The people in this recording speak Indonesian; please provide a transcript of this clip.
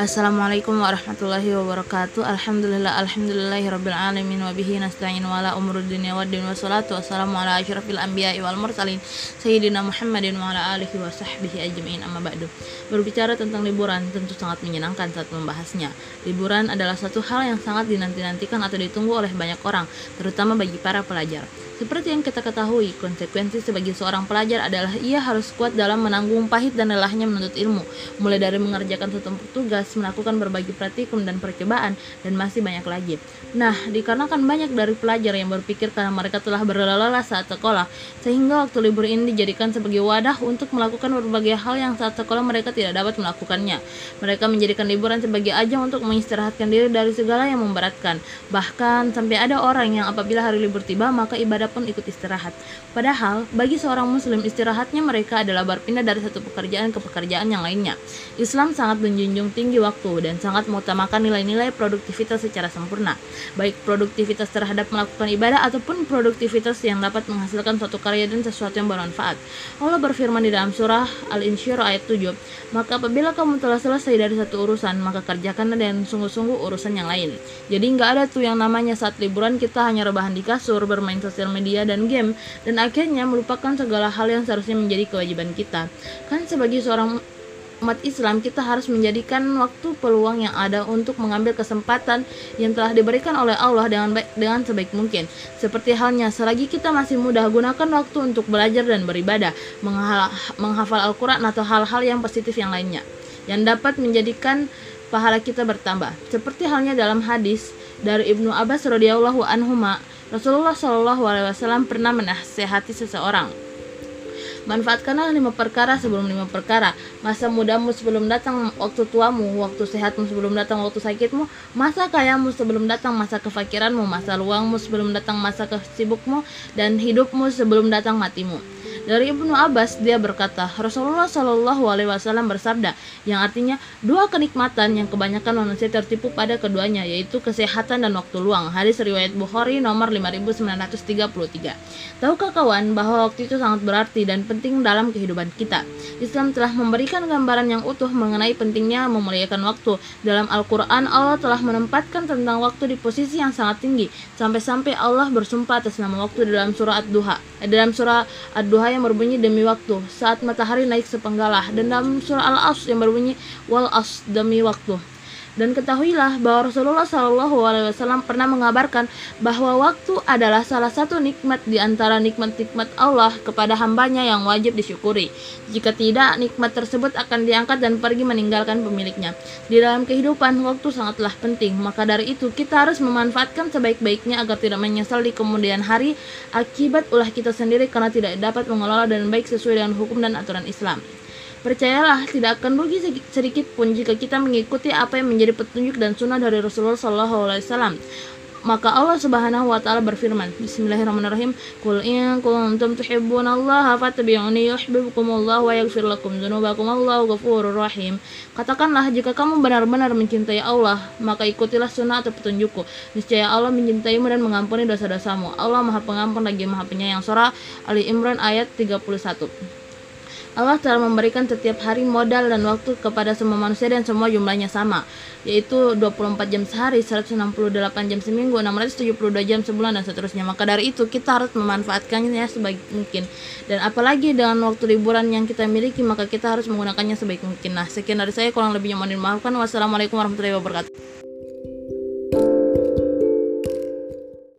Assalamualaikum warahmatullahi wabarakatuh. Alhamdulillah Alhamdulillahi rabbil alamin. Wabihi nasta'in wa ala umur dunia wa din Wassalatu wassalamu ala ashrafil anbiya wal mursalin Sayyidina Muhammadin wa ala alihi wa sahbihi ajma'in. Amma ba'du. Berbicara tentang liburan tentu sangat menyenangkan saat membahasnya. Liburan adalah satu hal yang sangat dinanti-nantikan atau ditunggu oleh banyak orang Terutama bagi para pelajar seperti yang kita ketahui, konsekuensi sebagai seorang pelajar adalah ia harus kuat dalam menanggung pahit dan lelahnya menuntut ilmu, mulai dari mengerjakan satu tugas, melakukan berbagai praktikum dan percobaan, dan masih banyak lagi. Nah, dikarenakan banyak dari pelajar yang berpikir karena mereka telah berlelah saat sekolah, sehingga waktu libur ini dijadikan sebagai wadah untuk melakukan berbagai hal yang saat sekolah mereka tidak dapat melakukannya. Mereka menjadikan liburan sebagai ajang untuk mengistirahatkan diri dari segala yang memberatkan. Bahkan sampai ada orang yang apabila hari libur tiba, maka ibadah pun ikut istirahat. Padahal, bagi seorang muslim istirahatnya mereka adalah berpindah dari satu pekerjaan ke pekerjaan yang lainnya. Islam sangat menjunjung tinggi waktu dan sangat mengutamakan nilai-nilai produktivitas secara sempurna, baik produktivitas terhadap melakukan ibadah ataupun produktivitas yang dapat menghasilkan suatu karya dan sesuatu yang bermanfaat. Allah berfirman di dalam surah Al-Insyirah ayat 7, "Maka apabila kamu telah selesai dari satu urusan, maka kerjakanlah dengan sungguh-sungguh urusan yang lain." Jadi nggak ada tuh yang namanya saat liburan kita hanya rebahan di kasur, bermain sosial media dan game dan akhirnya melupakan segala hal yang seharusnya menjadi kewajiban kita. Kan sebagai seorang umat Islam kita harus menjadikan waktu peluang yang ada untuk mengambil kesempatan yang telah diberikan oleh Allah dengan baik dengan sebaik mungkin. Seperti halnya selagi kita masih muda gunakan waktu untuk belajar dan beribadah, menghafal Al-Qur'an atau hal-hal yang positif yang lainnya yang dapat menjadikan pahala kita bertambah. Seperti halnya dalam hadis dari Ibnu Abbas radhiyallahu anhu Rasulullah Shallallahu alaihi wasallam pernah menasehati seseorang. Manfaatkanlah lima perkara sebelum lima perkara. Masa mudamu sebelum datang waktu tuamu, waktu sehatmu sebelum datang waktu sakitmu, masa kayamu sebelum datang masa kefakiranmu, masa luangmu sebelum datang masa kesibukmu, dan hidupmu sebelum datang matimu. Dari Ibnu Abbas dia berkata, Rasulullah Shallallahu Alaihi Wasallam bersabda, yang artinya dua kenikmatan yang kebanyakan manusia tertipu pada keduanya, yaitu kesehatan dan waktu luang. Hadis riwayat Bukhari nomor 5933. Tahukah kawan bahwa waktu itu sangat berarti dan penting dalam kehidupan kita? Islam telah memberikan gambaran yang utuh mengenai pentingnya memuliakan waktu. Dalam Al-Quran, Allah telah menempatkan tentang waktu di posisi yang sangat tinggi, sampai-sampai Allah bersumpah atas nama waktu dalam surah Ad-Duha. Dalam surah Ad-Duha yang berbunyi demi waktu. Saat matahari naik sepenggalah dan dalam surah Al-As yang berbunyi wal as demi waktu dan ketahuilah bahwa Rasulullah Shallallahu Alaihi Wasallam pernah mengabarkan bahwa waktu adalah salah satu nikmat di antara nikmat-nikmat Allah kepada hambanya yang wajib disyukuri. Jika tidak, nikmat tersebut akan diangkat dan pergi meninggalkan pemiliknya. Di dalam kehidupan, waktu sangatlah penting. Maka dari itu, kita harus memanfaatkan sebaik-baiknya agar tidak menyesal di kemudian hari akibat ulah kita sendiri karena tidak dapat mengelola dan baik sesuai dengan hukum dan aturan Islam. Percayalah, tidak akan rugi sedikit pun jika kita mengikuti apa yang menjadi petunjuk dan sunnah dari Rasulullah Shallallahu Alaihi Wasallam. Maka Allah Subhanahu wa taala berfirman, Bismillahirrahmanirrahim, "Qul in kuntum tuhibbunallaha fattabi'uni yuhibbukumullah wa yaghfir lakum dzunubakum Allahu ghafurur rahim." Katakanlah jika kamu benar-benar mencintai Allah, maka ikutilah sunnah atau petunjukku. Niscaya Allah mencintaimu dan mengampuni dosa-dosamu. Allah Maha Pengampun lagi Maha Penyayang. Surah Ali Imran ayat 31. Allah telah memberikan setiap hari modal dan waktu kepada semua manusia dan semua jumlahnya sama, yaitu 24 jam sehari, 168 jam seminggu, 672 jam sebulan dan seterusnya. Maka dari itu kita harus memanfaatkannya sebaik mungkin. Dan apalagi dengan waktu liburan yang kita miliki, maka kita harus menggunakannya sebaik mungkin. Nah, sekian dari saya, kurang lebihnya mohon dimaafkan. Wassalamualaikum warahmatullahi wabarakatuh.